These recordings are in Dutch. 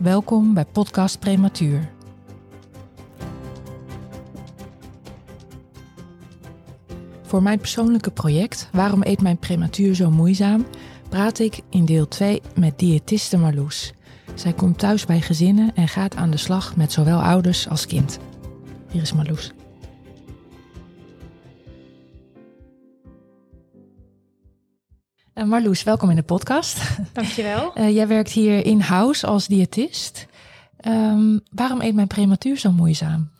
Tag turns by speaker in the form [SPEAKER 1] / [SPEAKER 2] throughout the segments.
[SPEAKER 1] Welkom bij Podcast Prematuur. Voor mijn persoonlijke project Waarom eet mijn prematuur zo moeizaam? praat ik in deel 2 met diëtiste Marloes. Zij komt thuis bij gezinnen en gaat aan de slag met zowel ouders als kind. Hier is Marloes. Marloes, welkom in de podcast.
[SPEAKER 2] Dankjewel.
[SPEAKER 1] Uh, jij werkt hier in-house als diëtist. Um, waarom eet mijn prematuur zo moeizaam?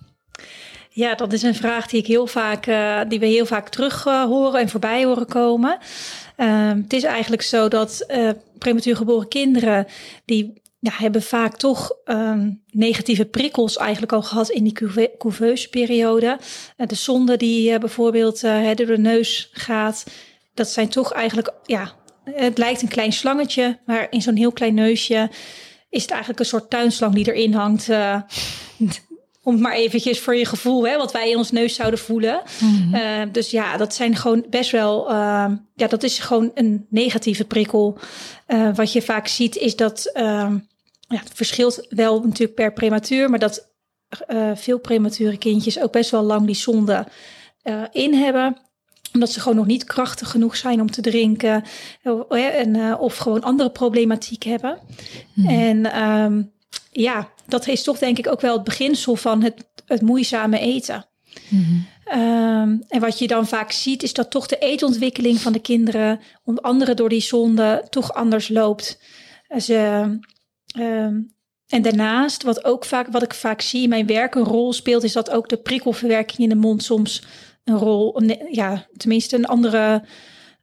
[SPEAKER 2] Ja, dat is een vraag die ik heel vaak, uh, die we heel vaak terug horen en voorbij horen komen. Ehm, het is eigenlijk zo dat prematuur geboren kinderen die ja, hebben vaak toch um, negatieve prikkels eigenlijk al gehad in die couveuse periode. de zonde die bijvoorbeeld door de neus gaat, dat zijn toch eigenlijk, ja, het lijkt een klein slangetje, maar in zo'n heel klein neusje is het eigenlijk een soort tuinslang die erin hangt. Uh, om het maar eventjes voor je gevoel, hè, wat wij in ons neus zouden voelen. Mm -hmm. uh, dus ja, dat zijn gewoon best wel, uh, ja, dat is gewoon een negatieve prikkel. wat je vaak ziet is dat, ja, het verschilt wel natuurlijk per prematuur, maar dat veel premature kindjes ook best wel lang die zonde in hebben omdat ze gewoon nog niet krachtig genoeg zijn om te drinken. En, uh, of gewoon andere problematiek hebben. Hmm. En um, ja, dat is toch denk ik ook wel het beginsel van het, het moeizame eten. Hmm. Um, en wat je dan vaak ziet, is dat toch de eetontwikkeling van de kinderen, onder andere door die zonde, toch anders loopt. Ze, um, en daarnaast, wat, ook vaak, wat ik vaak zie in mijn werk een rol speelt, is dat ook de prikkelverwerking in de mond soms een rol, ja, tenminste een andere,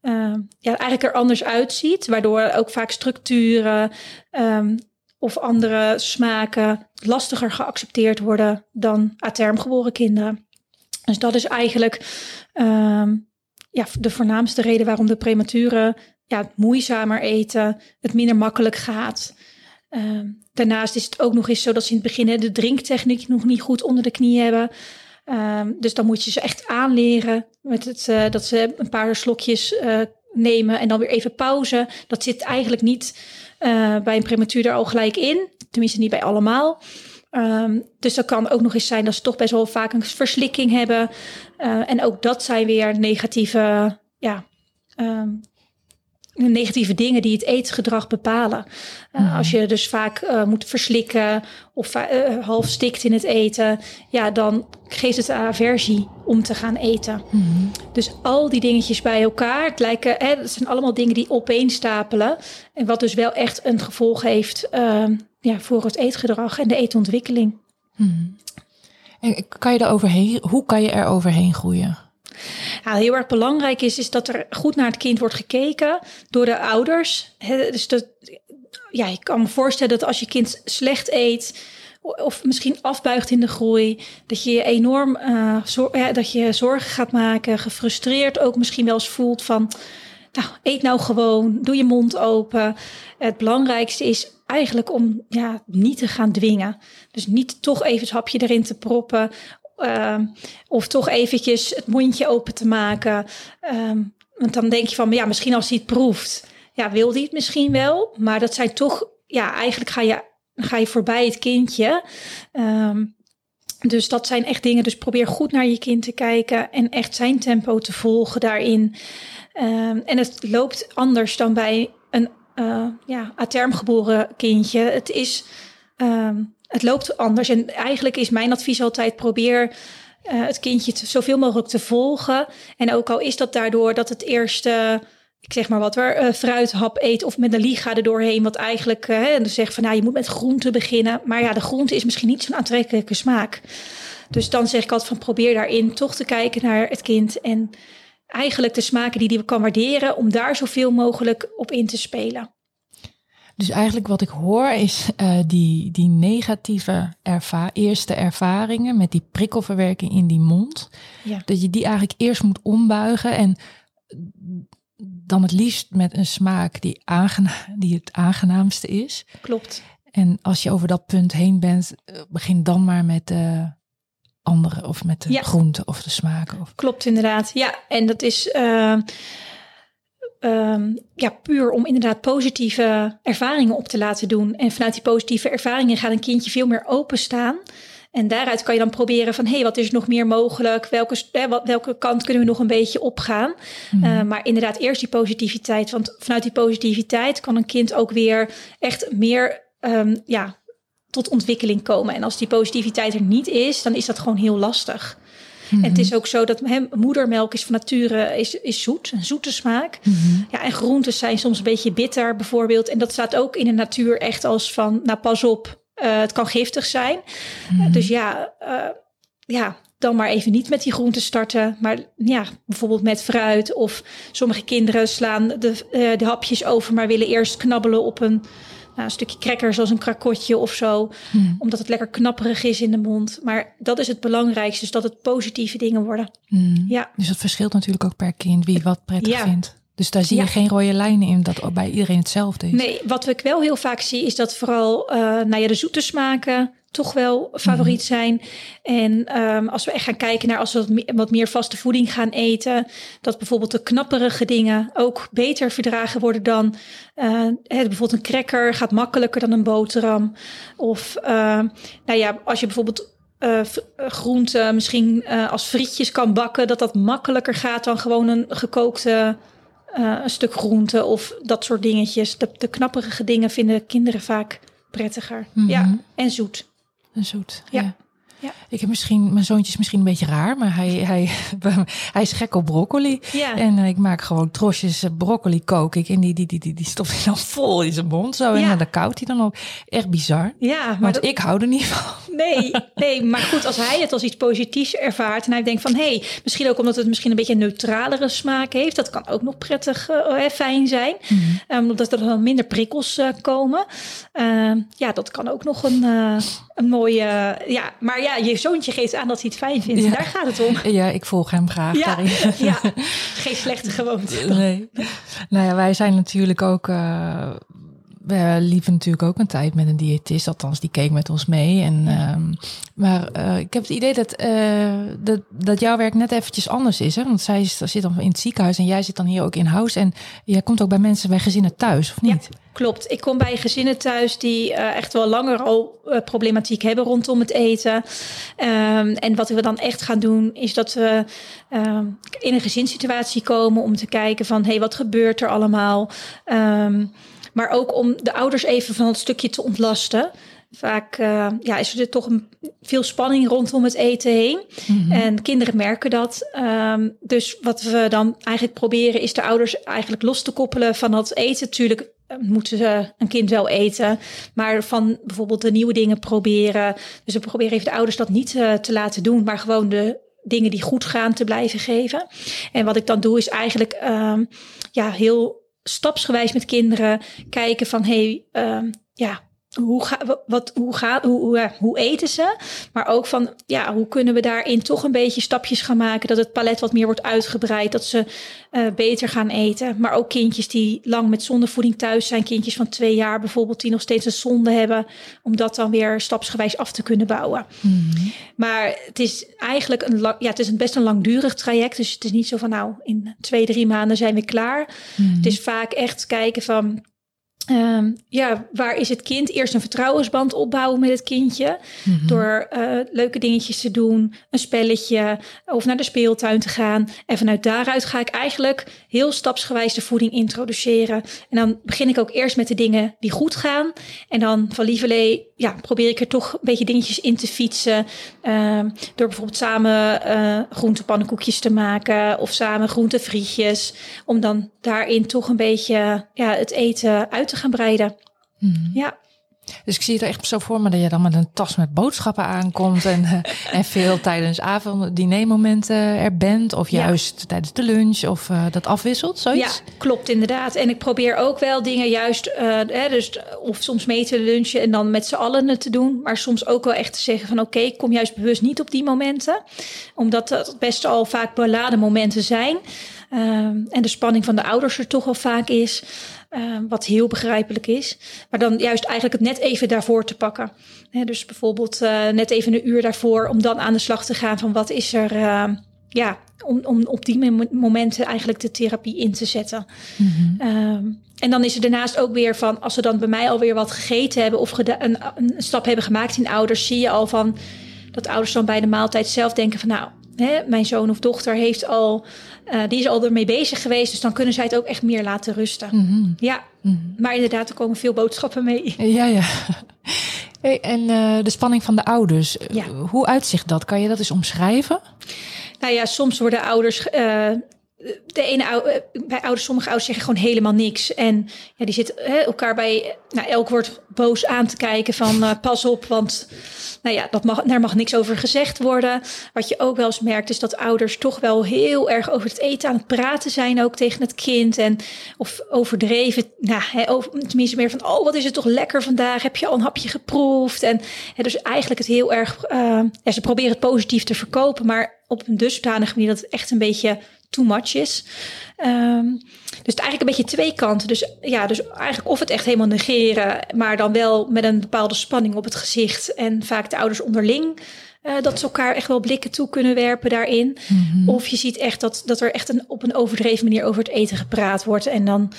[SPEAKER 2] uh, ja, eigenlijk er anders uitziet, waardoor ook vaak structuren um, of andere smaken lastiger geaccepteerd worden dan a kinderen. Dus dat is eigenlijk um, ja, de voornaamste reden waarom de prematuren ja, moeizamer eten, het minder makkelijk gaat. Um, daarnaast is het ook nog eens zo dat ze in het begin de drinktechniek nog niet goed onder de knie hebben. Um, dus dan moet je ze echt aanleren met het, uh, dat ze een paar slokjes uh, nemen en dan weer even pauze. Dat zit eigenlijk niet uh, bij een prematuur er al gelijk in. Tenminste niet bij allemaal. Um, dus dat kan ook nog eens zijn dat ze toch best wel vaak een verslikking hebben. en ook dat zijn weer negatieve ja, um, negatieve dingen die het eetgedrag bepalen. Uh, mm. Als je dus vaak uh, moet verslikken of uh, half stikt in het eten, ja, dan geeft het aversie om te gaan eten. Mm. Dus al die dingetjes bij elkaar, het lijken, hè, het zijn allemaal dingen die opeenstapelen. En wat dus wel echt een gevolg heeft ja, voor het eetgedrag en de eetontwikkeling.
[SPEAKER 1] Mm. En kan je er overheen, hoe kan je er overheen groeien?
[SPEAKER 2] Ja, heel erg belangrijk is, is dat er goed naar het kind wordt gekeken door de ouders. dus dat, ja, ik kan me voorstellen dat als je kind slecht eet of misschien afbuigt in de groei, dat je je enorm zor ja, dat je zorgen gaat maken, gefrustreerd ook misschien wel eens voelt van, nou, eet nou gewoon, doe je mond open. Het belangrijkste is eigenlijk om ja, niet te gaan dwingen. Dus niet toch even het hapje erin te proppen Uh, of toch eventjes het mondje open te maken. Um, want dan denk je van, ja, misschien als hij het proeft, ja, wil hij het misschien wel. Maar dat zijn toch, ja, eigenlijk ga je, ga je voorbij het kindje. Um, dus dat zijn echt dingen. Dus probeer goed naar je kind te kijken en echt zijn tempo te volgen daarin. En het loopt anders dan bij een uh, ja, aterm geboren kindje. Het is het loopt anders. En eigenlijk is mijn advies altijd: probeer uh, het kindje zoveel mogelijk te volgen. En ook al is dat daardoor dat het eerste, ik zeg maar wat, waar, uh, fruithap eet of met een liga er doorheen, wat eigenlijk, en dan zegt van nou, je moet met groente beginnen. Maar ja, de groente is misschien niet zo'n aantrekkelijke smaak. Dus dan zeg ik altijd van probeer daarin toch te kijken naar het kind en eigenlijk de smaken die die kan waarderen, om daar zoveel mogelijk op in te spelen.
[SPEAKER 1] Dus eigenlijk wat ik hoor is uh, die, die negatieve erva eerste ervaringen met die prikkelverwerking in die mond.
[SPEAKER 2] Ja.
[SPEAKER 1] Dat je die eigenlijk eerst moet ombuigen en dan het liefst met een smaak die, die het aangenaamste is.
[SPEAKER 2] Klopt.
[SPEAKER 1] En als je over dat punt heen bent, eh, begin dan maar met de andere of met de
[SPEAKER 2] Ja.
[SPEAKER 1] groenten of de smaken. Of...
[SPEAKER 2] Klopt inderdaad. Ja, en dat is eh, ehm, ja, puur om inderdaad positieve ervaringen op te laten doen. En vanuit die positieve ervaringen gaat een kindje veel meer openstaan. En daaruit kan je dan proberen van, hé, hey, wat is er nog meer mogelijk? Welke, welke kant kunnen we nog een beetje opgaan? Eh, maar inderdaad, eerst die positiviteit. Want vanuit die positiviteit kan een kind ook weer echt meer ehm, ja, tot ontwikkeling komen. En als die positiviteit er niet is, dan is dat gewoon heel lastig. En het is ook zo dat moedermelk is van nature is, is zoet, een zoete smaak. Ja, en groentes zijn soms een beetje bitter bijvoorbeeld. En dat staat ook in de natuur echt als van, nou pas op, eh, het kan giftig zijn. Uh, dus ja, uh, ja, dan maar even niet met die groenten starten. Maar ja, bijvoorbeeld met fruit. Of sommige kinderen slaan de, de hapjes over, maar willen eerst knabbelen op een, nou, een stukje cracker, zoals een krakotje of zo.
[SPEAKER 1] Hmm.
[SPEAKER 2] Omdat het lekker knapperig is in de mond. Maar dat is het belangrijkste, dus dat het positieve dingen worden.
[SPEAKER 1] Hmm.
[SPEAKER 2] Ja.
[SPEAKER 1] Dus dat verschilt natuurlijk ook per kind wie wat prettig
[SPEAKER 2] Ja.
[SPEAKER 1] vindt. Dus daar zie je
[SPEAKER 2] Ja.
[SPEAKER 1] geen rode lijnen in dat bij iedereen hetzelfde is.
[SPEAKER 2] Nee, wat ik wel heel vaak zie, is dat vooral uh, nou ja, de zoete smaken toch wel favoriet zijn. En um, als we echt gaan kijken naar als we wat meer, wat meer vaste voeding gaan eten, dat bijvoorbeeld de knapperige dingen ook beter verdragen worden dan uh, hè, bijvoorbeeld een cracker gaat makkelijker dan een boterham. Of uh, nou ja, als je bijvoorbeeld uh, groenten misschien als frietjes kan bakken, dat dat makkelijker gaat dan gewoon een gekookte een stuk groente of dat soort dingetjes. De, de knapperige dingen vinden kinderen vaak prettiger.
[SPEAKER 1] Mhm.
[SPEAKER 2] Ja, en zoet.
[SPEAKER 1] En zoet.
[SPEAKER 2] Ja.
[SPEAKER 1] ja.
[SPEAKER 2] Ja.
[SPEAKER 1] Ik heb misschien, mijn zoontje is misschien een beetje raar, maar hij, hij, hij is gek op broccoli.
[SPEAKER 2] Ja.
[SPEAKER 1] En uh, ik maak gewoon trosjes uh, broccoli kook ik en die, die, die, die, die stopt hij dan vol in zijn mond zo. En
[SPEAKER 2] Ja.
[SPEAKER 1] dan koudt hij dan ook. Echt bizar.
[SPEAKER 2] Ja, maar
[SPEAKER 1] Want
[SPEAKER 2] dat-
[SPEAKER 1] ik hou er niet van.
[SPEAKER 2] Nee, nee, maar goed, als hij het als iets positiefs ervaart en hij denkt van hé, hey, misschien ook omdat het misschien een beetje een neutralere smaak heeft, dat kan ook nog prettig uh, fijn zijn,
[SPEAKER 1] Mhm.
[SPEAKER 2] um, omdat er dan minder prikkels uh, komen. Uh, ja, dat kan ook nog een, een mooie. ja, maar ja, je zoontje geeft aan dat hij het fijn vindt.
[SPEAKER 1] Ja.
[SPEAKER 2] Daar gaat het om.
[SPEAKER 1] Ja, ik volg hem graag
[SPEAKER 2] Ja,
[SPEAKER 1] daarin.
[SPEAKER 2] ja, geen slechte gewoonte.
[SPEAKER 1] Nee. Nou ja, wij zijn natuurlijk ook. Uh, we liepen natuurlijk ook een tijd met een diëtist, althans die keek met ons mee. En,
[SPEAKER 2] Ja.
[SPEAKER 1] um, maar uh, ik heb het idee dat, uh, dat, dat jouw werk net eventjes anders is. Hè? Want zij zit dan in het ziekenhuis en jij zit dan hier ook in huis. En jij komt ook bij mensen, bij gezinnen thuis, of niet?
[SPEAKER 2] Ja. Klopt. Ik kom bij gezinnen thuis die uh, echt wel langer al problematiek hebben rondom het eten. Um, en wat we dan echt gaan doen, is dat we um, in een gezinssituatie komen om te kijken van hé, hey, wat gebeurt er allemaal? Maar ook om de ouders even van het stukje te ontlasten. Vaak uh, ja, is er toch een, veel spanning rondom het eten heen. Mm-hmm. En kinderen merken dat. Um, dus wat we dan eigenlijk proberen is de ouders eigenlijk los te koppelen van dat eten. Natuurlijk moeten ze een kind wel eten. Maar van bijvoorbeeld de nieuwe dingen proberen. Dus we proberen even de ouders dat niet uh, te laten doen. Maar gewoon de dingen die goed gaan te blijven geven. En wat ik dan doe is eigenlijk um, ja, heel stapsgewijs met kinderen kijken van hey, um, ja, hoe, ga, wat, hoe, gaat, hoe, hoe, hoe, eten ze? Maar ook van, ja, hoe kunnen we daarin toch een beetje stapjes gaan maken? Dat het palet wat meer wordt uitgebreid, dat ze uh, beter gaan eten. Maar ook kindjes die lang met zondevoeding thuis zijn, kindjes van twee jaar bijvoorbeeld, die nog steeds een zonde hebben, om dat dan weer stapsgewijs af te kunnen bouwen.
[SPEAKER 1] Mm.
[SPEAKER 2] Maar het is eigenlijk een, lang, ja, het is een best een langdurig traject. Dus het is niet zo van, nou, in twee, drie maanden zijn we klaar.
[SPEAKER 1] Mm.
[SPEAKER 2] Het is vaak echt kijken van, Um, ja, waar is het kind? Eerst een vertrouwensband opbouwen met het kindje. Mm-hmm. Door uh, leuke dingetjes te doen, een spelletje of naar de speeltuin te gaan. En vanuit daaruit ga ik eigenlijk heel stapsgewijs de voeding introduceren. En dan begin ik ook eerst met de dingen die goed gaan. En dan van lieverlee, ja, probeer ik er toch een beetje dingetjes in te fietsen. Uh, door bijvoorbeeld samen uh, groentepannenkoekjes te maken of samen groentefrietjes. Om dan daarin toch een beetje ja, het eten uit te gaan breiden.
[SPEAKER 1] Mm.
[SPEAKER 2] Ja.
[SPEAKER 1] Dus ik zie het echt zo voor me dat je dan met een tas met boodschappen aankomt en, uh, en veel tijdens avond dinermomenten er bent. Of juist tijdens de lunch of uh, dat afwisselt, zoiets?
[SPEAKER 2] Ja, klopt inderdaad. En ik probeer ook wel dingen juist, uh, hè, dus, of soms mee te lunchen en dan met z'n allen te doen. Maar soms ook wel echt te zeggen van oké, okay, kom juist bewust niet op die momenten. Omdat dat best al vaak beladen momenten zijn. en de spanning van de ouders er toch wel vaak is. Uh, wat heel begrijpelijk is. Maar dan juist eigenlijk het net even daarvoor te pakken. dus bijvoorbeeld uh, net even een uur daarvoor om dan aan de slag te gaan van wat is er. Uh, ja, om, om op die momenten eigenlijk de therapie in te zetten. Mm -hmm. en dan is er daarnaast ook weer van, als ze dan bij mij alweer wat gegeten hebben of een, een stap hebben gemaakt in ouders, zie je al van dat ouders dan bij de maaltijd zelf denken van nou, hè, mijn zoon of dochter heeft al, uh, die is al ermee bezig geweest. Dus dan kunnen zij het ook echt meer laten rusten. Mm -hmm. Ja, mm -hmm. maar inderdaad, er komen veel boodschappen mee.
[SPEAKER 1] Ja, ja. Hey, en uh, de spanning van de ouders, ja. hoe uitzicht dat? Kan je dat eens omschrijven?
[SPEAKER 2] Nou ja, soms worden ouders. Uh, de ene bij ouders, sommige ouders zeggen gewoon helemaal niks. En ja, die zitten hè, elkaar bij nou, elk woord boos aan te kijken van uh, pas op, want nou ja, dat mag, daar mag niks over gezegd worden. Wat je ook wel eens merkt is dat ouders toch wel heel erg over het eten aan het praten zijn ook tegen het kind. En of overdreven, nou, hè, over, tenminste meer van oh wat is het toch lekker vandaag, heb je al een hapje geproefd? En hè, dus eigenlijk het heel erg, ja, ze proberen het positief te verkopen, maar op een dusdanige manier dat het echt een beetje too much is. Um, dus het eigenlijk een beetje twee kanten. Dus ja, dus eigenlijk of het echt helemaal negeren, maar dan wel met een bepaalde spanning op het gezicht. En vaak de ouders onderling. Uh, dat ze elkaar echt wel blikken toe kunnen werpen daarin. Mm -hmm. Of je ziet echt dat, dat er echt een, op een overdreven manier over het eten gepraat wordt. En dan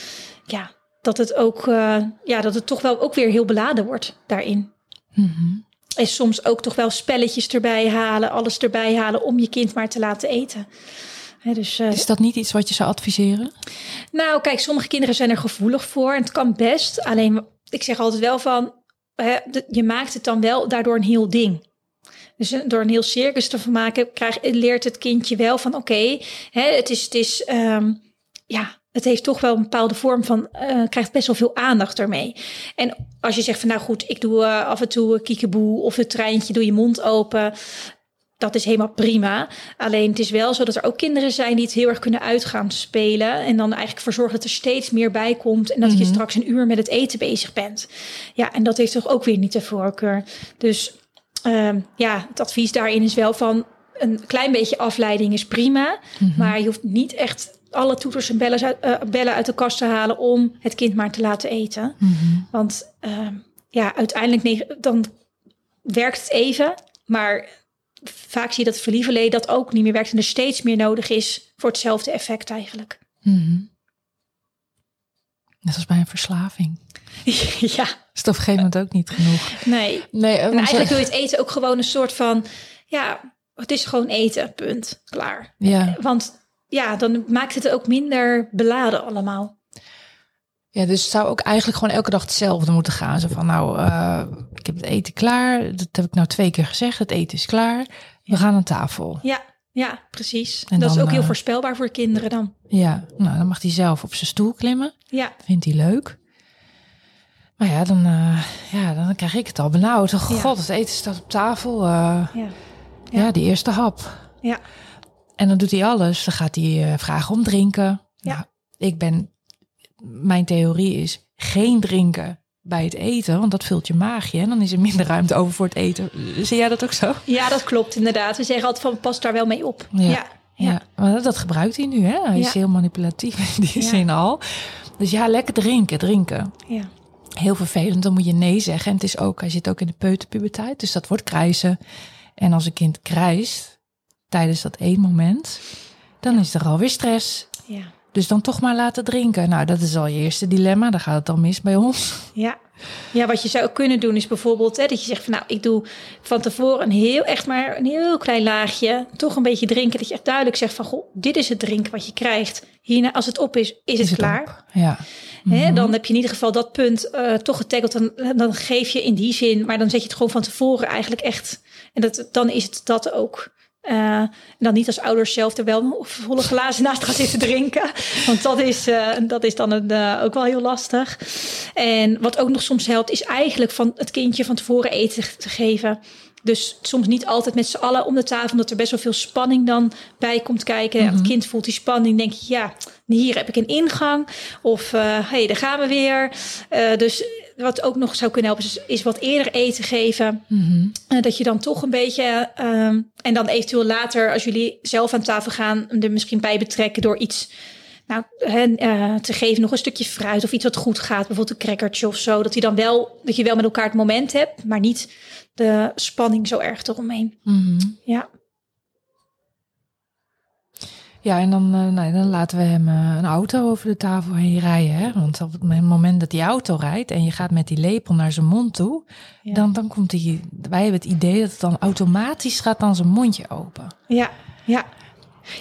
[SPEAKER 2] ja, dat het ook uh, ja, dat het toch wel ook weer heel beladen wordt daarin. Mm -hmm. En soms ook toch wel spelletjes erbij halen, alles erbij halen om je kind maar te laten eten.
[SPEAKER 1] He, dus, uh, is dat niet iets wat je zou adviseren?
[SPEAKER 2] Nou, kijk, sommige kinderen zijn er gevoelig voor en het kan best. Alleen, ik zeg altijd wel van, je maakt het dan wel daardoor een heel ding. Dus door een heel circus te maken, krijg, leert het kindje wel van, oké, okay, het is, het is, um, ja, het heeft toch wel een bepaalde vorm van, uh, krijgt best wel veel aandacht ermee. En als je zegt van, nou goed, ik doe uh, af en toe kiekeboe of het treintje, doe je mond open dat is helemaal prima. Alleen het is wel zo dat er ook kinderen zijn die het heel erg kunnen uitgaan spelen. En dan eigenlijk voor zorgen dat er steeds meer bij komt. En dat je straks een uur met het eten bezig bent. Ja, en dat heeft toch ook weer niet de voorkeur. Dus um, ja, het advies daarin is wel van een klein beetje afleiding is prima. Mm-hmm. Maar je hoeft niet echt alle toeters en bellen uit, uh, bellen uit de kast te halen om het kind maar te laten eten. Mm-hmm. Want uh, ja, uiteindelijk dan werkt het even. Maar vaak zie je dat verlieverleden dat ook niet meer werkt en er steeds meer nodig is voor hetzelfde effect eigenlijk.
[SPEAKER 1] Mm-hmm. Net als bij een verslaving.
[SPEAKER 2] ja.
[SPEAKER 1] Is het op een gegeven moment ook niet genoeg?
[SPEAKER 2] Nee. nee en eigenlijk wil je het eten ook gewoon een soort van, ja, het is gewoon eten, punt, klaar.
[SPEAKER 1] Ja.
[SPEAKER 2] Want ja, dan maakt het ook minder beladen allemaal.
[SPEAKER 1] Ja, dus het zou ook eigenlijk gewoon elke dag hetzelfde moeten gaan. Zo van, nou, uh, ik heb het eten klaar. Dat heb ik nou twee keer gezegd. Het eten is klaar. We gaan aan tafel.
[SPEAKER 2] Ja, ja, precies. En dat dan, is ook heel uh, voorspelbaar voor kinderen dan.
[SPEAKER 1] Ja, nou, dan mag hij zelf op zijn stoel klimmen.
[SPEAKER 2] Ja.
[SPEAKER 1] Vindt hij leuk. Maar ja, dan, uh, ja, dan krijg ik het al benauwd. Oh, god, ja. het eten staat op tafel. Ja. ja. ja, die eerste hap.
[SPEAKER 2] Ja.
[SPEAKER 1] En dan doet hij alles. Dan gaat hij vragen om drinken.
[SPEAKER 2] Ja.
[SPEAKER 1] Nou, ik ben mijn theorie is geen drinken bij het eten, want dat vult je maagje en dan is er minder ruimte over voor het eten. Zie jij dat ook zo?
[SPEAKER 2] Ja, dat klopt inderdaad. We zeggen altijd van pas daar wel mee op. Ja, ja.
[SPEAKER 1] ja. maar dat gebruikt hij nu. Hè? Hij is heel manipulatief in die zin al. Dus ja, lekker drinken, drinken.
[SPEAKER 2] Ja.
[SPEAKER 1] Heel vervelend, dan moet je nee zeggen. En het is ook, hij zit ook in de peuterpuberteit, dus dat wordt krijzen. En als een kind krijst tijdens dat één moment, dan is er alweer stress.
[SPEAKER 2] Ja.
[SPEAKER 1] Dus dan toch maar laten drinken. Nou, dat is al je eerste dilemma. Dan gaat het dan mis bij ons.
[SPEAKER 2] Ja, ja wat je zou kunnen doen is bijvoorbeeld hè, dat je zegt van nou, ik doe van tevoren een heel echt maar een heel klein laagje. Toch een beetje drinken. Dat je echt duidelijk zegt van goh, dit is het drinken wat je krijgt. Hierna, als het op is, is, het,
[SPEAKER 1] het
[SPEAKER 2] klaar.
[SPEAKER 1] Op? Ja.
[SPEAKER 2] Hè, mm-hmm. Dan heb je in ieder geval dat punt uh, toch getackled. Dan, dan geef je in die zin, maar dan zet je het gewoon van tevoren eigenlijk echt. En dat, dan is het dat ook. Uh, dan niet als ouders zelf er wel volle glazen naast gaan zitten drinken. Want dat is, uh, dat is dan een, uh, ook wel heel lastig. En wat ook nog soms helpt, is eigenlijk van het kindje van tevoren eten te geven. Dus soms niet altijd met z'n allen om de tafel, omdat er best wel veel spanning dan bij komt kijken. Mm Het kind voelt die spanning, denk je, ja, hier heb ik een ingang. Of hé, hey, daar gaan we weer. dus wat ook nog zou kunnen helpen, is, is wat eerder eten geven. Mm dat je dan toch een beetje. Uh, en dan eventueel later, als jullie zelf aan tafel gaan, er misschien bij betrekken door iets. Nou, uh, te geven, nog een stukje fruit of iets wat goed gaat, bijvoorbeeld een crackertje of zo. Dat, je dan wel, dat je wel met elkaar het moment hebt, maar niet de spanning zo erg eromheen. Mm Ja.
[SPEAKER 1] Ja, en dan, uh, nou, dan laten we hem uh, een auto over de tafel heen rijden. Hè? Want op het moment dat die auto rijdt en je gaat met die lepel naar zijn mond toe, ja. dan, dan komt die. Wij hebben het idee dat het dan automatisch gaat dan zijn mondje open.
[SPEAKER 2] Ja, ja.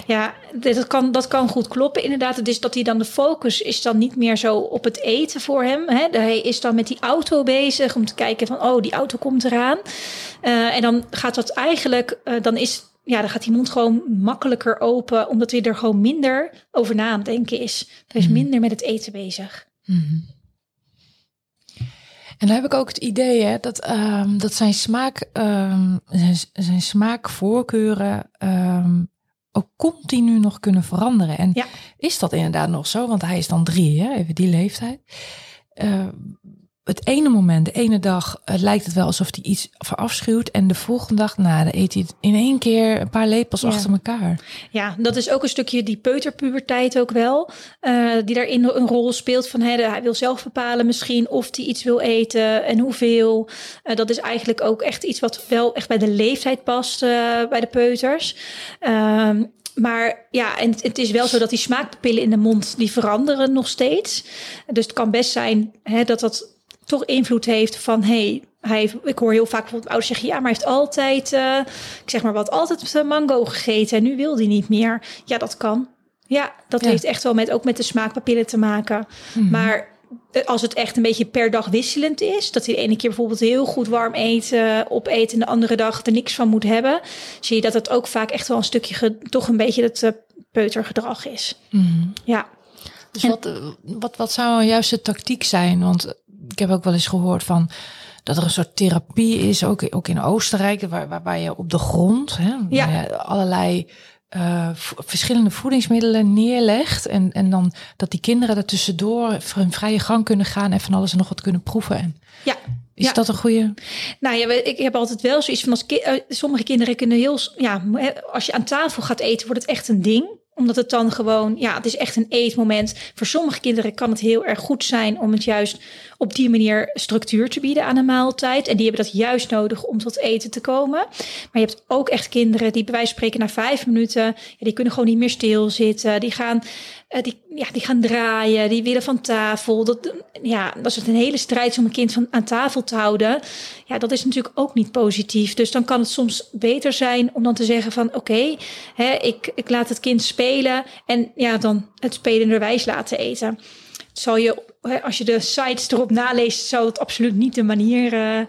[SPEAKER 2] Ja, dat kan, dat kan goed kloppen inderdaad. Dus dat hij dan de focus is dan niet meer zo op het eten voor hem. Hè? Hij is dan met die auto bezig om te kijken van, oh, die auto komt eraan. Uh, en dan gaat dat eigenlijk, uh, dan is ja, dan gaat die mond gewoon makkelijker open, omdat hij er gewoon minder over na aan denken is. Hij is mhm. minder met het eten bezig. Mm
[SPEAKER 1] En dan heb ik ook het idee hè, dat, um, dat zijn, smaak, um, zijn, zijn smaakvoorkeuren um, ook continu nog kunnen veranderen. En ja. is dat inderdaad nog zo? Want hij is dan drie, hè, even die leeftijd. Uh, het ene moment, de ene dag, uh, lijkt het wel alsof hij iets verafschuwt. En de volgende dag, nou, dan eet hij in één keer een paar lepels achter elkaar.
[SPEAKER 2] Ja, dat is ook een stukje die peuterpuberteit ook wel. Uh, die daarin een rol speelt van hè, hij wil zelf bepalen misschien of hij iets wil eten en hoeveel. Uh, dat is eigenlijk ook echt iets wat wel echt bij de leeftijd past bij de peuters. Ehm, maar ja, en het is wel zo dat die smaakpapillen in de mond, die veranderen nog steeds. Dus het kan best zijn hè, dat dat toch invloed heeft van hey, hij, ik hoor heel vaak bijvoorbeeld ouders zeggen, ja, maar hij heeft altijd, uh, ik zeg maar wat, altijd mango gegeten en nu wil hij niet meer. Ja, dat kan. Ja, dat heeft echt wel met ook met de smaakpapillen te maken. Mhm. Maar eh, als het echt een beetje per dag wisselend is, dat hij de ene keer bijvoorbeeld heel goed warm eten opeten en de andere dag er niks van moet hebben, zie je dat het ook vaak echt wel een stukje toch een beetje het uh, peutergedrag is. Mm Ja.
[SPEAKER 1] Dus wat, wat, wat zou een juiste tactiek zijn? Want ik heb ook wel eens gehoord van dat er een soort therapie is, ook, ook in Oostenrijk, waar, waar, waar je op de grond hè, ja. allerlei uh, verschillende voedingsmiddelen neerlegt. En, en dan dat die kinderen er tussendoor hun vrije gang kunnen gaan en van alles en nog wat kunnen proeven. En
[SPEAKER 2] ja.
[SPEAKER 1] Is dat een goede?
[SPEAKER 2] Nou ja, ik heb altijd wel zoiets van als ki uh, sommige kinderen kunnen heel ja, als je aan tafel gaat eten, wordt het echt een ding omdat het dan gewoon, ja, het is echt een eetmoment. Voor sommige kinderen kan het heel erg goed zijn om het juist op die manier structuur te bieden aan een maaltijd. En die hebben dat juist nodig om tot eten te komen. Maar je hebt ook echt kinderen die bij wijze van spreken na vijf minuten, ja, die kunnen gewoon niet meer stilzitten. Die gaan uh, die, ja, die gaan draaien, die willen van tafel. Dat, ja, als het een hele strijd om een kind van, aan tafel te houden, ja, dat is natuurlijk ook niet positief. Dus dan kan het soms beter zijn om dan te zeggen van oké, ik, ik laat het kind spelen en ja, dan het spelenderwijs laten eten. Zal je, als je de sites erop naleest, zou het absoluut niet de manier uh,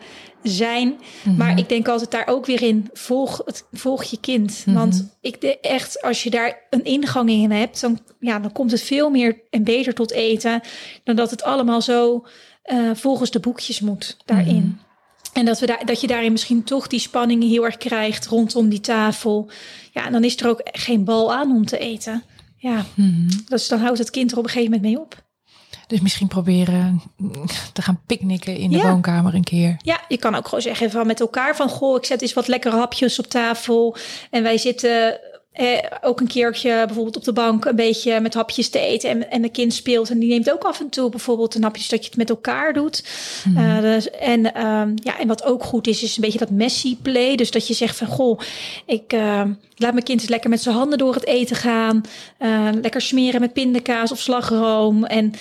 [SPEAKER 2] zijn. Mhm. Maar ik denk altijd daar ook weer in, volg, het, volg je kind. Mhm. Want ik echt, als je daar een ingang in hebt, dan, ja, dan komt het veel meer en beter tot eten. Dan dat het allemaal zo uh, volgens de boekjes moet daarin. Mhm. En dat, we daar, dat je daarin misschien toch die spanning heel erg krijgt rondom die tafel. Ja, en dan is er ook geen bal aan om te eten. Ja, dus dan houdt het kind er op een gegeven moment mee op.
[SPEAKER 1] Dus misschien proberen te gaan picknicken in de woonkamer een keer.
[SPEAKER 2] Ja, je kan ook gewoon zeggen van met elkaar van... goh, ik zet eens wat lekkere hapjes op tafel. En wij zitten eh, ook een keertje bijvoorbeeld op de bank een beetje met hapjes te eten. En, en mijn kind speelt en die neemt ook af en toe bijvoorbeeld een hapjes dat je het met elkaar doet. Hmm. Uh, dus, en, uh, ja, en wat ook goed is, is een beetje dat messy play. Dus dat je zegt van goh, ik uh, laat mijn kind eens lekker met zijn handen door het eten gaan. Eh, lekker smeren met pindakaas of slagroom. En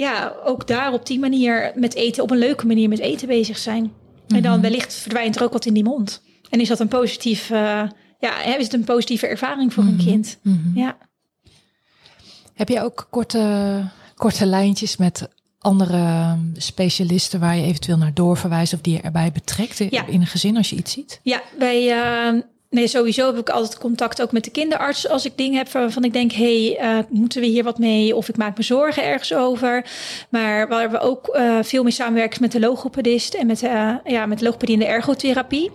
[SPEAKER 2] ja, ook daar op die manier met eten, op een leuke manier met eten bezig zijn. En dan mhm. wellicht verdwijnt er ook wat in die mond. En is dat een positief, uh, ja, is het een positieve ervaring voor een mhm. kind? Mhm. Ja.
[SPEAKER 1] Heb je ook korte, korte lijntjes met andere specialisten waar je eventueel naar doorverwijst of die je erbij betrekt in een gezin als je iets ziet?
[SPEAKER 2] Ja, wij, uh, nee, sowieso heb ik altijd contact ook met de kinderarts als ik dingen heb waarvan ik denk, hey, uh, moeten we hier wat mee? Of ik maak me zorgen ergens over. Maar waar we ook uh, veel mee samenwerken met de logopedist en met, uh, ja, met logopedie en de ergotherapie.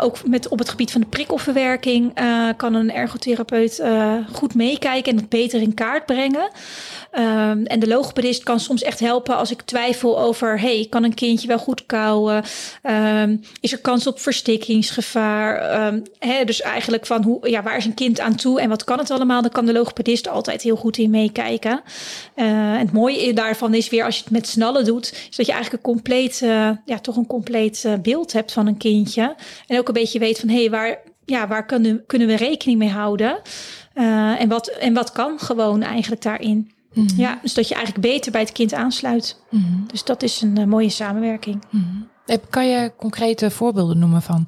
[SPEAKER 2] Ook met, op het gebied van de prikkelverwerking kan een ergotherapeut goed meekijken en het beter in kaart brengen. Um, en de logopedist kan soms echt helpen als ik twijfel over: hey, kan een kindje wel goed kauwen? Um, is er kans op verstikkingsgevaar? Hè, dus eigenlijk van hoe, ja, waar is een kind aan toe en wat kan het allemaal? Dan kan de logopedist altijd heel goed in meekijken. en het mooie daarvan is weer als je het met snallen doet, is dat je eigenlijk een compleet, ja, toch een compleet beeld hebt van een kindje. En ook een beetje weet van hé, hey, waar, ja, waar kunnen, kunnen we rekening mee houden? En, wat, en wat kan gewoon eigenlijk daarin? Mm -hmm. Ja, dus dat je eigenlijk beter bij het kind aansluit. Mm -hmm. Dus dat is een uh, mooie samenwerking.
[SPEAKER 1] Mm -hmm. Kan je concrete voorbeelden noemen van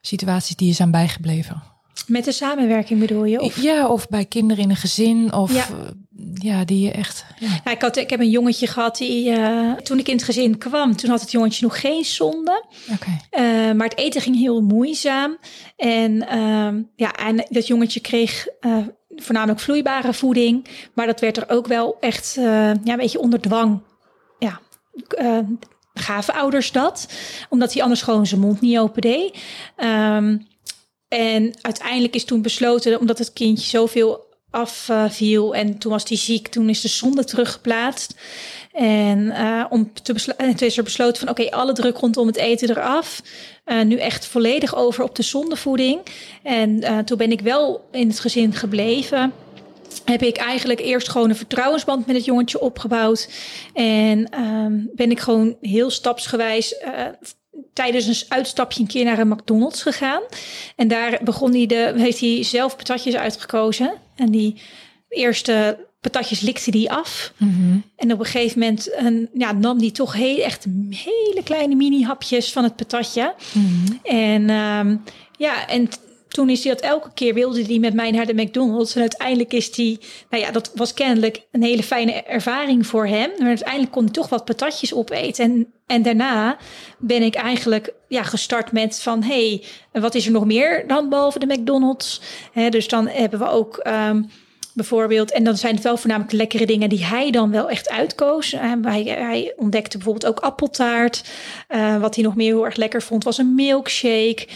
[SPEAKER 1] situaties die je zijn bijgebleven?
[SPEAKER 2] Met de samenwerking bedoel je?
[SPEAKER 1] Of? Ja, of bij kinderen in een gezin. Of ja, ja die je echt. Ja.
[SPEAKER 2] Ik, had, ik heb een jongetje gehad die uh, toen ik in het gezin kwam, toen had het jongetje nog geen zonde.
[SPEAKER 1] Okay.
[SPEAKER 2] Uh, maar het eten ging heel moeizaam. En, uh, ja, en dat jongetje kreeg voornamelijk vloeibare voeding. Maar dat werd er ook wel echt ja, een beetje onder dwang. Ja, gaven ouders dat. Omdat hij anders gewoon zijn mond niet open deed. Um, en uiteindelijk is toen besloten, omdat het kindje zoveel afviel uh, en toen was hij ziek, toen is de zonde teruggeplaatst. En uh, om te besluiten, toen is er besloten van oké, alle druk rondom het eten eraf. Uh, nu echt volledig over op de zondevoeding. En toen ben ik wel in het gezin gebleven heb ik eigenlijk eerst gewoon een vertrouwensband met het jongetje opgebouwd. En um, ben ik gewoon heel stapsgewijs tijdens een uitstapje een keer naar een McDonald's gegaan. En daar begon hij de, heeft hij zelf patatjes uitgekozen. En die eerste patatjes likte hij af.
[SPEAKER 1] Mm -hmm.
[SPEAKER 2] En op een gegeven moment een, ja, nam hij toch heel, echt hele kleine mini-hapjes van het patatje.
[SPEAKER 1] Mm -hmm.
[SPEAKER 2] En um, ja, en toen is hij dat elke keer wilde hij met mij naar de McDonald's. En uiteindelijk is hij, nou ja, dat was kennelijk een hele fijne ervaring voor hem. Maar uiteindelijk kon hij toch wat patatjes opeten. En, en daarna ben ik eigenlijk ja, gestart met van, hé, hey, wat is er nog meer dan behalve de McDonald's? He, dus dan hebben we ook... Um, bijvoorbeeld. En dan zijn het wel voornamelijk lekkere dingen die hij dan wel echt uitkoos. Uh, hij, hij, ontdekte bijvoorbeeld ook appeltaart. Uh, wat hij nog meer heel erg lekker vond was een milkshake.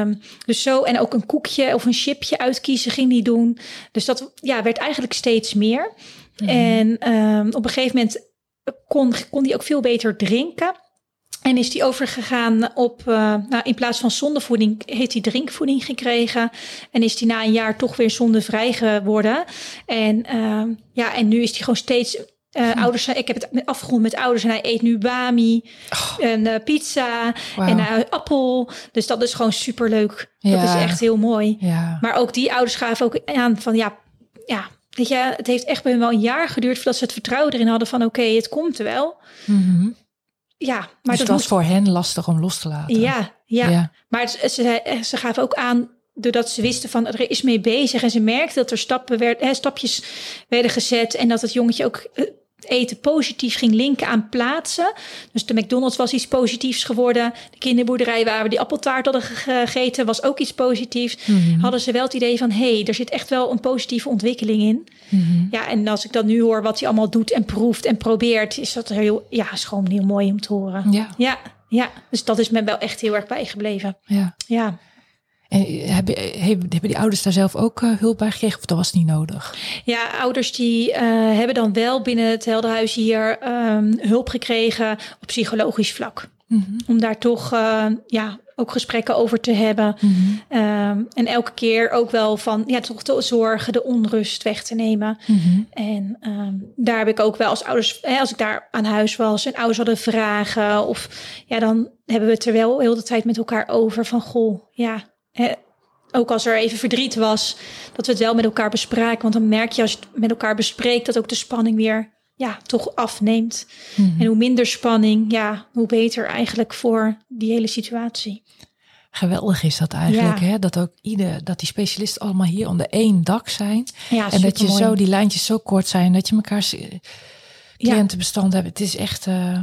[SPEAKER 2] Um, dus zo en ook een koekje of een chipje uitkiezen ging hij doen. Dus dat ja, werd eigenlijk steeds meer. Mm. En um, op een gegeven moment kon, kon hij ook veel beter drinken. En is die overgegaan op, uh, nou, in plaats van zondevoeding, heeft hij drinkvoeding gekregen. En is die na een jaar toch weer zondevrij geworden. En, uh, ja, en nu is hij gewoon steeds. Uh, hm. ouders, ik heb het afgerond met ouders en hij eet nu bami oh. en pizza wow. en appel. Dus dat is gewoon superleuk. Ja. Dat is echt heel mooi.
[SPEAKER 1] Ja.
[SPEAKER 2] Maar ook die ouders gaven ook aan van ja, ja, weet je, het heeft echt bij hem wel een jaar geduurd voordat ze het vertrouwen erin hadden van oké, okay, het komt er wel.
[SPEAKER 1] Mm -hmm.
[SPEAKER 2] Ja, maar
[SPEAKER 1] dus het was voor hen lastig om los te laten.
[SPEAKER 2] Ja, ja.
[SPEAKER 1] Ja.
[SPEAKER 2] maar ze, ze gaven ook aan, doordat ze wisten van er is mee bezig en ze merkten dat er stappen werd, hè, stapjes werden gezet en dat het jongetje ook eh, eten positief ging linken aan plaatsen. Dus de McDonald's was iets positiefs geworden. De kinderboerderij waar we die appeltaart hadden gegeten was ook iets positiefs.
[SPEAKER 1] Mhm.
[SPEAKER 2] Hadden ze wel het idee van hé, hey, er zit echt wel een positieve ontwikkeling in.
[SPEAKER 1] Mhm.
[SPEAKER 2] Ja, en als ik dan nu hoor wat hij allemaal doet en proeft en probeert, is dat heel, ja, is gewoon heel mooi om te horen.
[SPEAKER 1] Ja.
[SPEAKER 2] Ja, ja. dus dat is me wel echt heel erg bijgebleven.
[SPEAKER 1] Ja.
[SPEAKER 2] Ja.
[SPEAKER 1] En hebben, hebben die ouders daar zelf ook uh, hulp bij gekregen of dat was niet nodig?
[SPEAKER 2] Ja, ouders die uh, hebben dan wel binnen het Heldenhuis hier um, hulp gekregen op psychologisch vlak.
[SPEAKER 1] Mm -hmm.
[SPEAKER 2] Om daar toch uh, ja, ook gesprekken over te hebben.
[SPEAKER 1] Mm -hmm.
[SPEAKER 2] um, en elke keer ook wel van ja, toch te zorgen, de onrust weg te nemen.
[SPEAKER 1] Mm -hmm.
[SPEAKER 2] En um, daar heb ik ook wel als ouders, hè, als ik daar aan huis was en ouders hadden vragen. Of ja, dan hebben we het er wel heel de tijd met elkaar over van goh, ja. Hè, ook als er even verdriet was, dat we het wel met elkaar bespraken. Want dan merk je als je het met elkaar bespreekt, dat ook de spanning weer ja, toch afneemt.
[SPEAKER 1] Mhm.
[SPEAKER 2] Mm -hmm. En hoe minder spanning, ja, hoe beter eigenlijk voor die hele situatie.
[SPEAKER 1] Geweldig is dat eigenlijk,
[SPEAKER 2] Ja.
[SPEAKER 1] hè? Dat ook ieder, dat die specialisten allemaal hier onder één dak zijn.
[SPEAKER 2] Ja,
[SPEAKER 1] en dat je zo, die lijntjes zo kort zijn, dat je elkaar cliëntenbestand hebt. Het is echt, uh,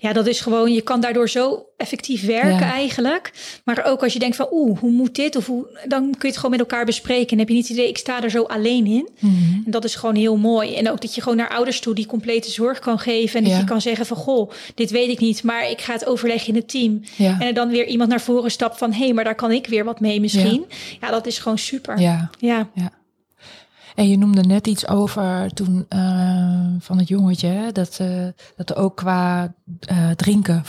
[SPEAKER 2] Ja, dat is gewoon, je kan daardoor zo effectief werken eigenlijk. Maar ook als je denkt van, oeh, hoe moet dit? Of hoe, dan kun je het gewoon met elkaar bespreken. En heb je niet het idee, ik sta er zo alleen in.
[SPEAKER 1] Mhm.
[SPEAKER 2] En dat is gewoon heel mooi. En ook dat je gewoon naar ouders toe die complete zorg kan geven. En dat
[SPEAKER 1] Ja.
[SPEAKER 2] je kan zeggen van, goh, dit weet ik niet, maar ik ga het overleggen in het team.
[SPEAKER 1] Ja.
[SPEAKER 2] En er dan weer iemand naar voren stapt van, hé, hey, maar daar kan ik weer wat mee misschien. Ja, dat is gewoon super.
[SPEAKER 1] ja.
[SPEAKER 2] ja.
[SPEAKER 1] En je noemde net iets over toen eh, van het jongetje, hè, dat, eh, dat er ook qua eh, drinken,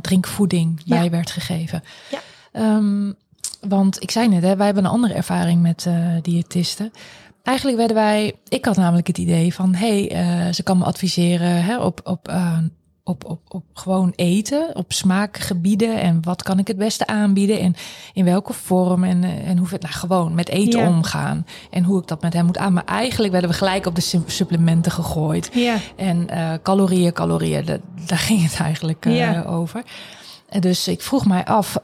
[SPEAKER 1] drinkvoeding
[SPEAKER 2] Ja.
[SPEAKER 1] bij werd gegeven.
[SPEAKER 2] Ja.
[SPEAKER 1] Ehm, want ik zei net, hè, wij hebben een andere ervaring met diëtisten. Eigenlijk werden wij, ik had namelijk het idee van, hé, hey, ze kan me adviseren hè, op, op, op, op, op gewoon eten, op smaakgebieden en wat kan ik het beste aanbieden en in welke vorm en, eh, en hoe het nou gewoon met eten
[SPEAKER 2] Ja.
[SPEAKER 1] omgaan en hoe ik dat met hem moet aan. Maar eigenlijk werden we gelijk op de supplementen gegooid.
[SPEAKER 2] Ja.
[SPEAKER 1] En eh, calorieën, calorieën, da- daar ging het eigenlijk eh,
[SPEAKER 2] Ja.
[SPEAKER 1] over. En dus ik vroeg mij af,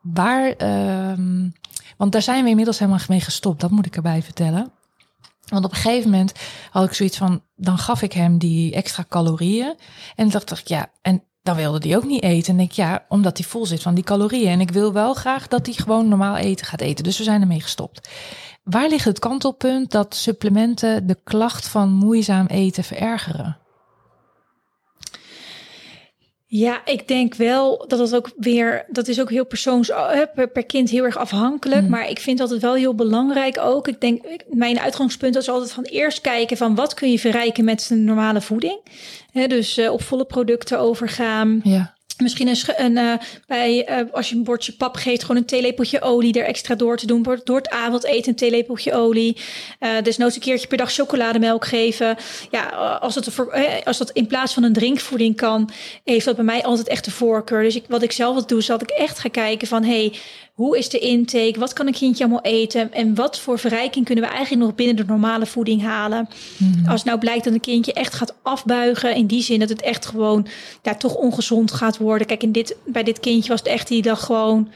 [SPEAKER 1] waar, ehm, want daar zijn we inmiddels helemaal mee gestopt, dat moet ik erbij vertellen. Want op een gegeven moment had ik zoiets van, dan gaf ik hem die extra calorieën. En dacht ik, ja, en dan wilde hij ook niet eten. En ik, ja, omdat hij vol zit van die calorieën. En ik wil wel graag dat hij gewoon normaal eten gaat eten. Dus we zijn ermee gestopt. Waar ligt het kantelpunt dat supplementen de klacht van moeizaam eten verergeren?
[SPEAKER 2] Ja, ik denk wel dat het ook weer, dat is ook heel persoons eh, per, kind heel erg afhankelijk.
[SPEAKER 1] Mm.
[SPEAKER 2] Maar ik vind dat het wel heel belangrijk ook. Ik denk, mijn uitgangspunt is altijd van eerst kijken van wat kun je verrijken met een normale voeding. Dus eh, op volle producten overgaan.
[SPEAKER 1] Ja,
[SPEAKER 2] Misschien een, eh, bij, eh, als je een bordje pap geeft, gewoon een theelepeltje olie er extra door te doen. Door- het avondeten een theelepeltje olie. Eh desnoods een keertje per dag chocolademelk geven. Ja, als, eh, als dat in plaats van een drinkvoeding kan, heeft dat bij mij altijd echt de voorkeur. Dus ik, wat ik zelf wat doe, is dat ik echt ga kijken van... hey, hoe is de intake? Wat kan een kindje allemaal eten? En wat voor verrijking kunnen we eigenlijk nog binnen de normale voeding halen? Als het nou blijkt dat een kindje echt gaat afbuigen, in die zin dat het echt gewoon ja, toch ongezond gaat worden. Kijk, in dit, bij dit kindje was het echt die dag gewoon,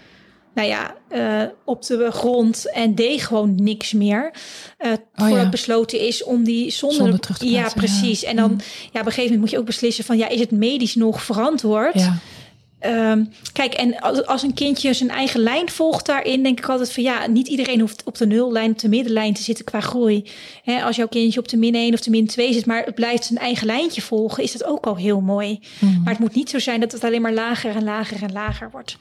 [SPEAKER 2] nou ja, eh, op de grond en deed gewoon niks meer. Eh voordat
[SPEAKER 1] ja.
[SPEAKER 2] besloten is om die zonder,
[SPEAKER 1] Zonder terug te
[SPEAKER 2] Ja,
[SPEAKER 1] plaatsen, ja.
[SPEAKER 2] precies. En dan, ja, op een gegeven moment moet je ook beslissen van, ja, is het medisch nog verantwoord?
[SPEAKER 1] ja,
[SPEAKER 2] Ehm, kijk, en als, als een kindje zijn eigen lijn volgt daarin, denk ik altijd van ja, niet iedereen hoeft op de nullijn, op de middenlijn te zitten qua groei. Hè, als jouw kindje op de min 1 of de min 2 zit, maar het blijft zijn eigen lijntje volgen, is dat ook al heel mooi.
[SPEAKER 1] Mhm.
[SPEAKER 2] Maar het moet niet zo zijn dat het alleen maar lager en lager en lager wordt.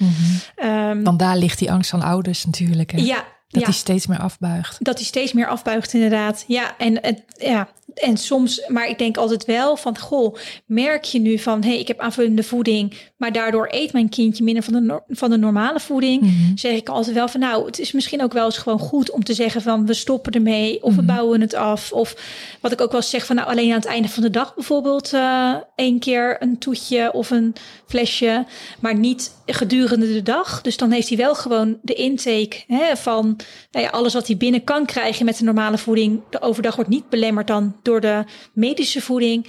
[SPEAKER 2] Ehm,
[SPEAKER 1] Want daar ligt die angst van ouders natuurlijk. Hè?
[SPEAKER 2] ja,
[SPEAKER 1] Dat
[SPEAKER 2] ja.
[SPEAKER 1] hij steeds meer afbuigt.
[SPEAKER 2] Dat hij steeds meer afbuigt, inderdaad. Ja, en, het ja, en soms, maar ik denk altijd wel van, goh, merk je nu van, hé, hey, ik heb aanvullende voeding, maar daardoor eet mijn kindje minder van de, van de normale voeding.
[SPEAKER 1] Mhm.
[SPEAKER 2] Zeg ik altijd wel van, nou, het is misschien ook wel eens gewoon goed om te zeggen van, we stoppen ermee of we bouwen het af. Of wat ik ook wel eens zeg van, nou, alleen aan het einde van de dag bijvoorbeeld eh één keer een toetje of een flesje, maar niet gedurende de dag. Dus dan heeft hij wel gewoon de intake hè, van nou ja, alles wat hij binnen kan krijgen met de normale voeding. De overdag wordt niet belemmerd dan door de medische voeding.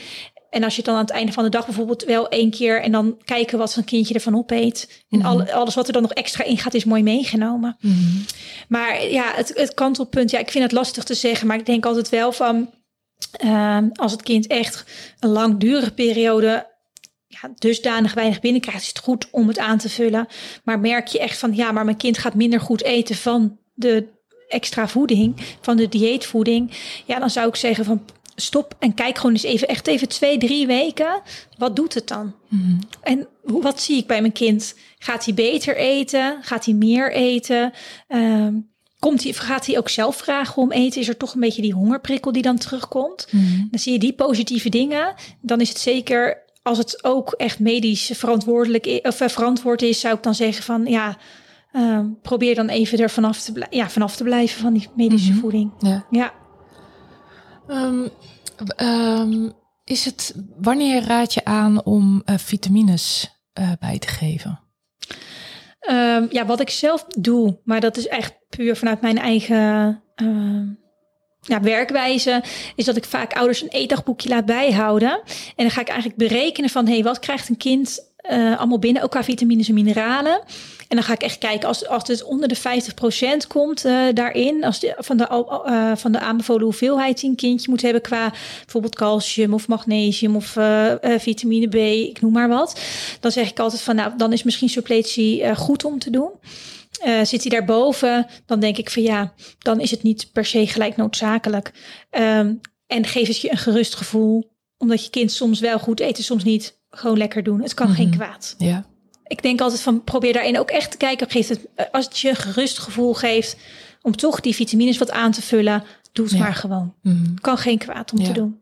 [SPEAKER 2] En als je dan aan het einde van de dag bijvoorbeeld wel één keer en dan kijken wat zo'n kindje ervan opeet. En al, alles wat er dan nog extra in gaat is mooi meegenomen.
[SPEAKER 1] Mhm.
[SPEAKER 2] Maar ja, het, het kantelpunt, ja, ik vind het lastig te zeggen, maar ik denk altijd wel van ehm, als het kind echt een langdurige periode ja, dusdanig weinig binnenkrijgt, is het goed om het aan te vullen. Maar merk je echt van ja, maar mijn kind gaat minder goed eten van de extra voeding, van de dieetvoeding. Ja, dan zou ik zeggen van stop en kijk gewoon eens even, echt even twee, drie weken. Wat doet het dan?
[SPEAKER 1] Mhm.
[SPEAKER 2] En wat zie ik bij mijn kind? Gaat hij beter eten? Gaat hij meer eten? Ehm, komt hij, gaat hij ook zelf vragen om eten? Is er toch een beetje die hongerprikkel die dan terugkomt?
[SPEAKER 1] Mhm.
[SPEAKER 2] Dan zie je die positieve dingen. Dan is het zeker, als het ook echt medisch verantwoordelijk i- of eh, verantwoord is, zou ik dan zeggen van ja, ehm, probeer dan even er vanaf te, ja, vanaf te blijven van die medische
[SPEAKER 1] Mhm.
[SPEAKER 2] voeding.
[SPEAKER 1] Ja.
[SPEAKER 2] Ja.
[SPEAKER 1] Ehm, ehm, is het, wanneer raad je aan om eh, vitamines eh, bij te geven?
[SPEAKER 2] Ehm, ja, wat ik zelf doe, maar dat is echt puur vanuit mijn eigen ja, werkwijze, is dat ik vaak ouders een eetdagboekje laat bijhouden. En dan ga ik eigenlijk berekenen van, hé, hey, wat krijgt een kind uh, allemaal binnen, ook qua vitamines en mineralen. En dan ga ik echt kijken als, als het onder de 50% komt uh, daarin, als van, de, uh, van de aanbevolen hoeveelheid die een kindje moet hebben qua bijvoorbeeld calcium of magnesium of uh, vitamine B, ik noem maar wat. Dan zeg ik altijd van nou, dan is misschien suppletie goed om te doen. zit hij daarboven, dan denk ik van ja, dan is het niet per se gelijk noodzakelijk. Um, en geef het je een gerust gevoel, omdat je kind soms wel goed eet en soms niet. Gewoon lekker doen. Het kan mm -hmm. geen kwaad.
[SPEAKER 1] Ja
[SPEAKER 2] ik denk altijd van probeer daarin ook echt te kijken. Geeft het, eh, als het je een gerust gevoel geeft om toch die vitamines wat aan te vullen, doe het maar gewoon. Mm. Kan geen kwaad om te doen.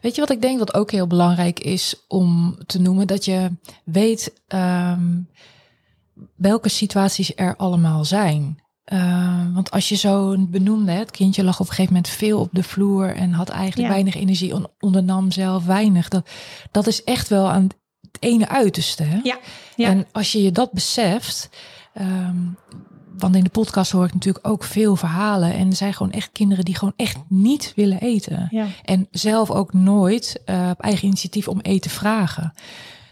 [SPEAKER 1] Weet je wat ik denk wat ook heel belangrijk is om te noemen? Dat je weet um, welke situaties er allemaal zijn. Uh, want als je zo benoemde, het kindje lag op een gegeven moment veel op de vloer en had eigenlijk weinig energie, ondernam zelf weinig. Dat, dat is echt wel aan het ene uiterste. Hè?
[SPEAKER 2] Ja.
[SPEAKER 1] En als je je dat beseft, um, want in de podcast hoor ik natuurlijk ook veel verhalen. En er zijn gewoon echt kinderen die gewoon echt niet willen eten.
[SPEAKER 2] Ja.
[SPEAKER 1] En zelf ook nooit uh, op eigen initiatief om eten vragen.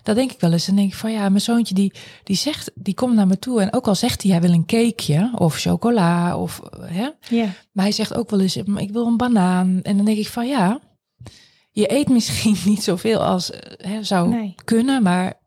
[SPEAKER 1] Dat denk ik wel eens. Dan denk ik van ja, mijn zoontje die, die zegt, die komt naar me toe. En ook al zegt hij, hij wil een cakeje of chocola of hè.
[SPEAKER 2] Ja.
[SPEAKER 1] Maar hij zegt ook wel eens, ik wil een banaan. En dan denk ik van ja, je eet misschien niet zoveel als hè, zou
[SPEAKER 2] nee.
[SPEAKER 1] kunnen, maar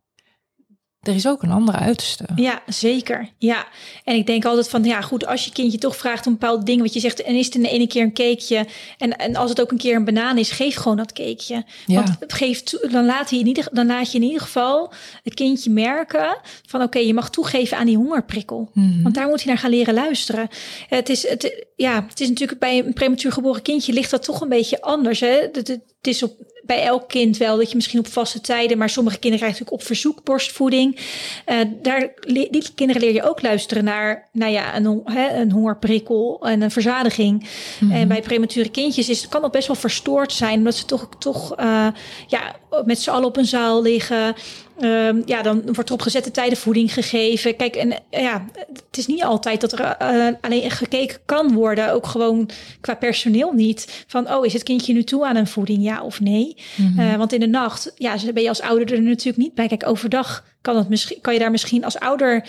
[SPEAKER 1] er is ook een andere uiterste.
[SPEAKER 2] Ja, zeker. Ja. En ik denk altijd van, ja goed, als je kindje toch vraagt om bepaalde dingen, wat je zegt, en is het in de ene keer een cakeje, en, en als het ook een keer een banaan is, geef gewoon dat cakeje.
[SPEAKER 1] Ja.
[SPEAKER 2] Want geef dan, laat je in ieder, dan laat je in ieder geval het kindje merken van, oké, okay, je mag toegeven aan die hongerprikkel.
[SPEAKER 1] Mm -hmm.
[SPEAKER 2] Want daar moet hij naar gaan leren luisteren. Het is, het, ja, het is natuurlijk bij een prematuur geboren kindje ligt dat toch een beetje anders. Hè? Het, het, het is op bij elk kind wel dat je misschien op vaste tijden, maar sommige kinderen krijgen natuurlijk op verzoek borstvoeding. Uh, daar, die kinderen leer je ook luisteren naar, nou ja, een, hè, een hongerprikkel en een verzadiging. Mm
[SPEAKER 1] Mhm.
[SPEAKER 2] -hmm. En bij premature kindjes is, kan dat best wel verstoord zijn, omdat ze toch, toch uh, ja, met z'n allen op een zaal liggen. Um, ja, dan wordt er op gezette tijden voeding gegeven. Kijk, en ja, het is niet altijd dat er uh, alleen gekeken kan worden. Ook gewoon qua personeel niet. Van, oh, is het kindje nu toe aan een voeding, ja of nee?
[SPEAKER 1] Mhm.
[SPEAKER 2] Mm -hmm. uh, want in de nacht, ja, ben je als ouder er natuurlijk niet bij. Kijk, overdag kan, het misschien, kan je daar misschien als ouder...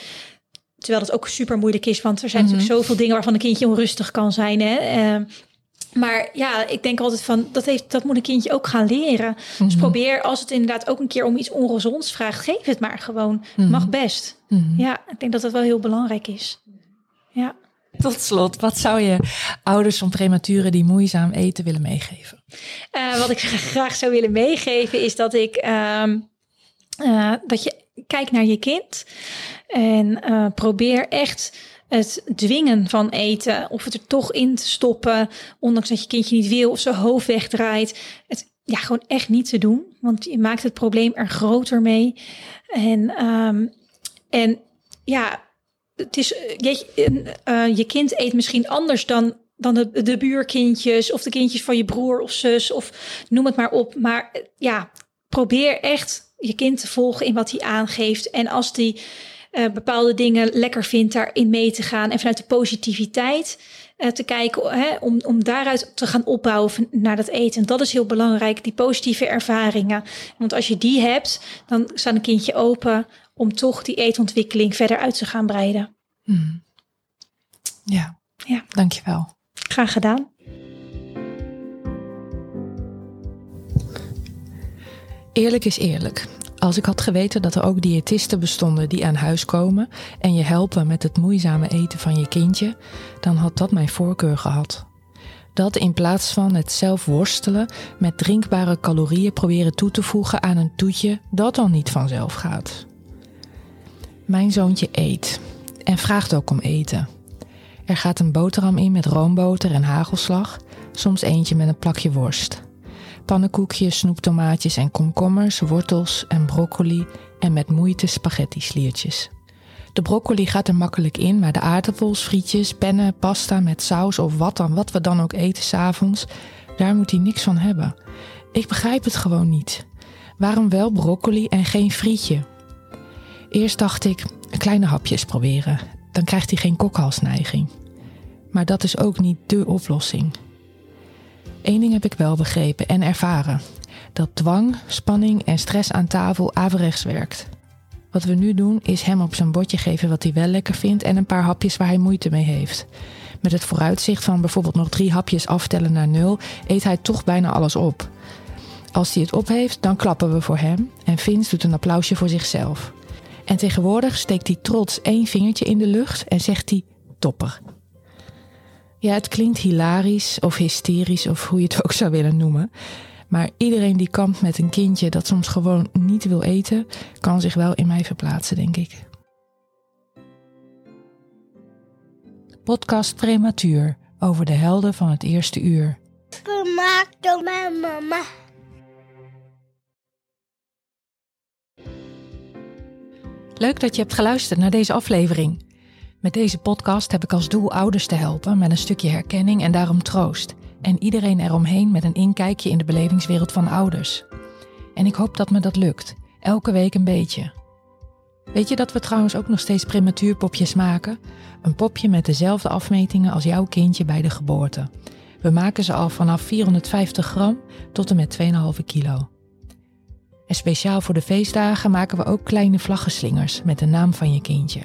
[SPEAKER 2] Terwijl dat ook super moeilijk is, want er zijn
[SPEAKER 1] Mhm.
[SPEAKER 2] mm -hmm. natuurlijk zoveel dingen waarvan een kindje onrustig kan zijn. Hè? Uh, maar ja, ik denk altijd van dat, heeft, dat moet een kindje ook gaan leren. Mm -hmm. Dus probeer als het inderdaad ook een keer om iets ongezonds vraagt, geef het maar gewoon. Mm
[SPEAKER 1] Mhm.
[SPEAKER 2] -hmm. Mag best.
[SPEAKER 1] Mm -hmm.
[SPEAKER 2] Ja, ik denk dat dat wel heel belangrijk is. Ja.
[SPEAKER 1] Tot slot, wat zou je ouders van prematuren die moeizaam eten willen meegeven?
[SPEAKER 2] Uh, wat ik graag zou willen meegeven is dat ik uh, uh, dat je kijkt naar je kind en uh, probeer echt het dwingen van eten of het er toch in te stoppen, ondanks dat je kindje niet wil of zijn hoofd wegdraait. Het ja, gewoon echt niet te doen, want je maakt het probleem er groter mee. En, um, en ja, het is, je, uh, je kind eet misschien anders dan, dan de, de buurkindjes of de kindjes van je broer of zus of noem het maar op. Maar ja, probeer echt je kind te volgen in wat hij aangeeft. En als die uh, bepaalde dingen lekker vindt, daarin mee te gaan en vanuit de positiviteit uh, te kijken, hè, om, om daaruit te gaan opbouwen naar dat eten. En dat is heel belangrijk, die positieve ervaringen. Want als je die hebt, dan staat een kindje open om toch die eetontwikkeling verder uit te gaan breiden.
[SPEAKER 1] Hmm. Ja,
[SPEAKER 2] ja.
[SPEAKER 1] dankjewel.
[SPEAKER 2] Graag gedaan.
[SPEAKER 1] Eerlijk is eerlijk. Als ik had geweten dat er ook diëtisten bestonden die aan huis komen en je helpen met het moeizame eten van je kindje, dan had dat mijn voorkeur gehad. Dat in plaats van het zelf worstelen met drinkbare calorieën proberen toe te voegen aan een toetje dat al niet vanzelf gaat. Mijn zoontje eet en vraagt ook om eten. Er gaat een boterham in met roomboter en hagelslag, soms eentje met een plakje worst. Pannenkoekjes, snoeptomaatjes en komkommers, wortels en broccoli en met moeite spaghetti-sliertjes. De broccoli gaat er makkelijk in, maar de aardappels, frietjes, pennen, pasta met saus of wat dan, wat we dan ook eten s'avonds, daar moet hij niks van hebben. Ik begrijp het gewoon niet. Waarom wel broccoli en geen frietje? Eerst dacht ik, kleine hapjes proberen, dan krijgt hij geen kokhalsneiging. Maar dat is ook niet dé oplossing. Eén ding heb ik wel begrepen en ervaren: dat dwang, spanning en stress aan tafel averechts werkt. Wat we nu doen is hem op zijn bordje geven wat hij wel lekker vindt en een paar hapjes waar hij moeite mee heeft. Met het vooruitzicht van bijvoorbeeld nog drie hapjes aftellen naar nul, eet hij toch bijna alles op. Als hij het op heeft, dan klappen we voor hem en Vince doet een applausje voor zichzelf. En tegenwoordig steekt hij trots één vingertje in de lucht en zegt hij topper. Ja, het klinkt hilarisch of hysterisch of hoe je het ook zou willen noemen. Maar iedereen die kampt met een kindje dat soms gewoon niet wil eten, kan zich wel in mij verplaatsen, denk ik. Podcast Prematuur over de helden van het eerste uur.
[SPEAKER 3] Gemaakt door mijn mama.
[SPEAKER 1] Leuk dat je hebt geluisterd naar deze aflevering. Met deze podcast heb ik als doel ouders te helpen met een stukje herkenning en daarom troost. En iedereen eromheen met een inkijkje in de belevingswereld van ouders. En ik hoop dat me dat lukt, elke week een beetje. Weet je dat we trouwens ook nog steeds prematuurpopjes maken? Een popje met dezelfde afmetingen als jouw kindje bij de geboorte. We maken ze al vanaf 450 gram tot en met 2,5 kilo. En speciaal voor de feestdagen maken we ook kleine vlaggenslingers met de naam van je kindje.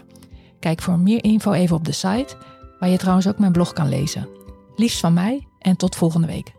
[SPEAKER 1] Kijk voor meer info even op de site, waar je trouwens ook mijn blog kan lezen. Liefst van mij en tot volgende week.